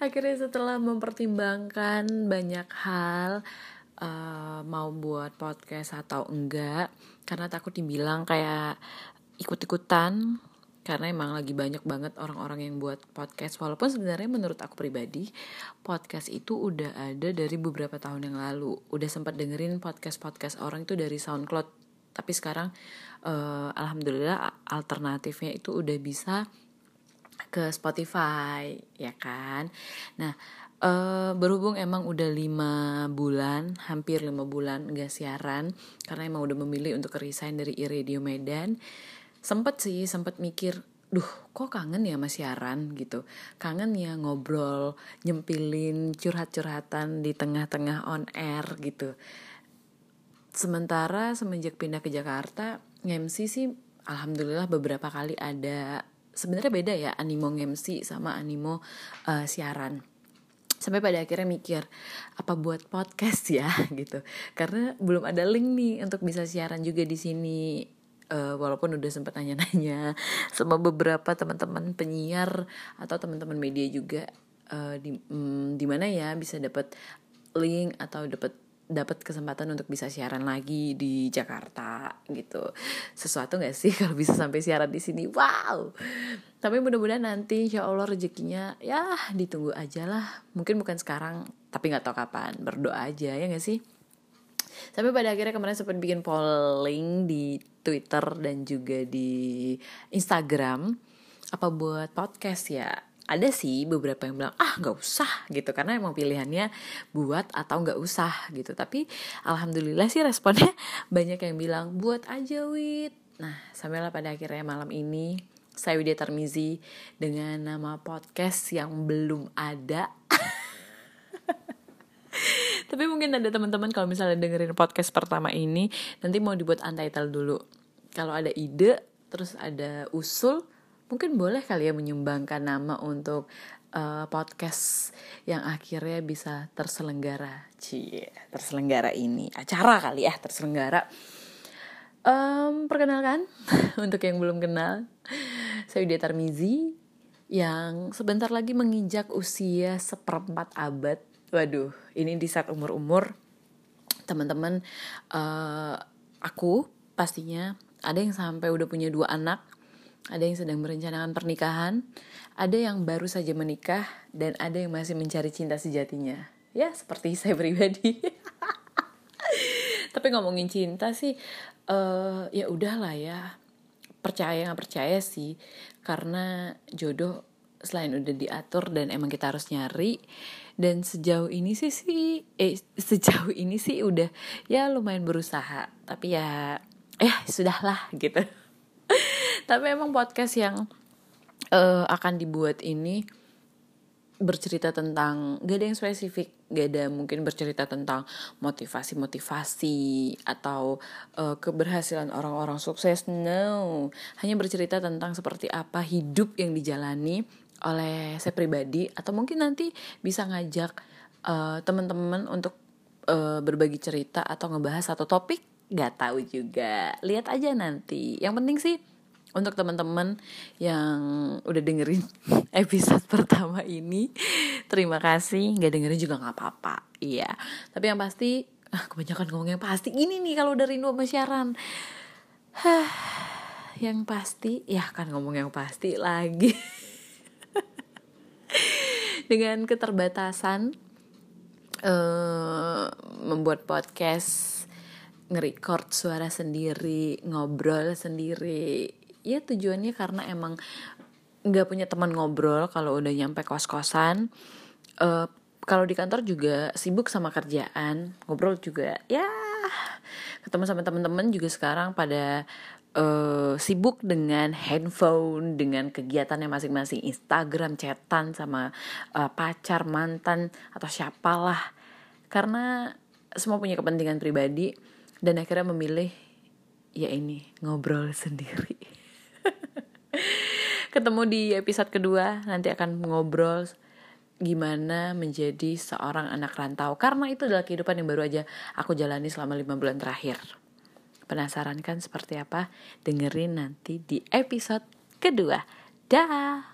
akhirnya setelah mempertimbangkan banyak hal uh, mau buat podcast atau enggak karena takut dibilang kayak ikut-ikutan karena emang lagi banyak banget orang-orang yang buat podcast. Walaupun sebenarnya menurut aku pribadi podcast itu udah ada dari beberapa tahun yang lalu. Udah sempat dengerin podcast podcast orang itu dari SoundCloud. Tapi sekarang uh, alhamdulillah alternatifnya itu udah bisa ke Spotify ya kan? Nah uh, berhubung emang udah lima bulan hampir lima bulan gak siaran karena emang udah memilih untuk resign dari iradio Medan sempet sih sempet mikir duh kok kangen ya mas siaran? gitu. Kangen ya ngobrol nyempilin curhat-curhatan di tengah-tengah on air gitu. Sementara semenjak pindah ke Jakarta MC sih alhamdulillah beberapa kali ada sebenarnya beda ya animo MC sama animo uh, siaran. Sampai pada akhirnya mikir apa buat podcast ya gitu. Karena belum ada link nih untuk bisa siaran juga di sini. Uh, walaupun udah sempat nanya-nanya sama beberapa teman-teman penyiar atau teman-teman media juga uh, di um, di mana ya bisa dapat link atau dapat dapat kesempatan untuk bisa siaran lagi di Jakarta gitu. Sesuatu nggak sih kalau bisa sampai siaran di sini? Wow! Tapi mudah-mudahan nanti insya Allah rezekinya ya ditunggu aja lah. Mungkin bukan sekarang tapi nggak tahu kapan. Berdoa aja ya nggak sih? Sampai pada akhirnya kemarin sempat bikin polling di Twitter dan juga di Instagram. Apa buat podcast ya ada sih beberapa yang bilang ah nggak usah gitu. Karena emang pilihannya buat atau nggak usah gitu. Tapi alhamdulillah sih responnya banyak yang bilang buat aja wit nah sampailah pada akhirnya malam ini saya Widya Tarmizi dengan nama podcast yang belum ada. Tapi mungkin ada teman-teman kalau misalnya dengerin podcast pertama ini nanti mau dibuat untitled dulu. Kalau ada ide terus ada usul mungkin boleh kali ya menyumbangkan nama untuk uh, podcast yang akhirnya bisa terselenggara. Cie terselenggara ini. Acara kali ya terselenggara. Um, perkenalkan untuk yang belum kenal saya Widya Tarmizi yang sebentar lagi menginjak usia seperempat abad. Waduh ini di saat umur-umur teman-teman uh, aku pastinya ada yang sampai udah punya dua anak ada yang sedang merencanakan pernikahan ada yang baru saja menikah dan ada yang masih mencari cinta sejatinya. Ya seperti saya pribadi. Tapi ngomongin cinta sih uh, ya udahlah ya. Percaya nggak percaya sih. Karena jodoh selain udah diatur dan emang kita harus nyari dan sejauh ini sih sih eh sejauh ini sih udah ya lumayan berusaha. Tapi ya eh sudahlah gitu tapi emang podcast yang uh, akan dibuat ini bercerita tentang gak ada yang spesifik gak ada mungkin bercerita tentang motivasi-motivasi atau uh, keberhasilan orang-orang sukses no. Hanya bercerita tentang seperti apa hidup yang dijalani oleh saya pribadi atau mungkin nanti bisa ngajak uh, teman-teman untuk uh, berbagi cerita atau ngebahas satu topik nggak tahu juga. Lihat aja nanti. Yang penting sih untuk teman-teman yang udah dengerin episode pertama ini terima kasih. Nggak dengerin juga nggak apa-apa. Iya. Tapi yang pasti ah, kebanyakan ngomong yang pasti ini nih kalau dari rindu sama siaran. Yang pasti ya kan ngomong yang pasti lagi. Dengan keterbatasan uh, membuat podcast nge-record suara sendiri ngobrol sendiri ya tujuannya karena emang nggak punya teman ngobrol kalau udah nyampe kos-kosan uh, kalau di kantor juga sibuk sama kerjaan ngobrol juga ya ketemu sama teman-teman juga sekarang pada uh, sibuk dengan handphone, dengan kegiatannya masing-masing, Instagram, chatan sama uh, pacar, mantan atau siapalah. Karena semua punya kepentingan pribadi dan akhirnya memilih ya ini ngobrol sendiri. Ketemu di episode kedua nanti akan ngobrol gimana menjadi seorang anak rantau karena itu adalah kehidupan yang baru aja aku jalani selama lima bulan terakhir. Penasaran kan seperti apa? Dengerin nanti di episode kedua. Dah.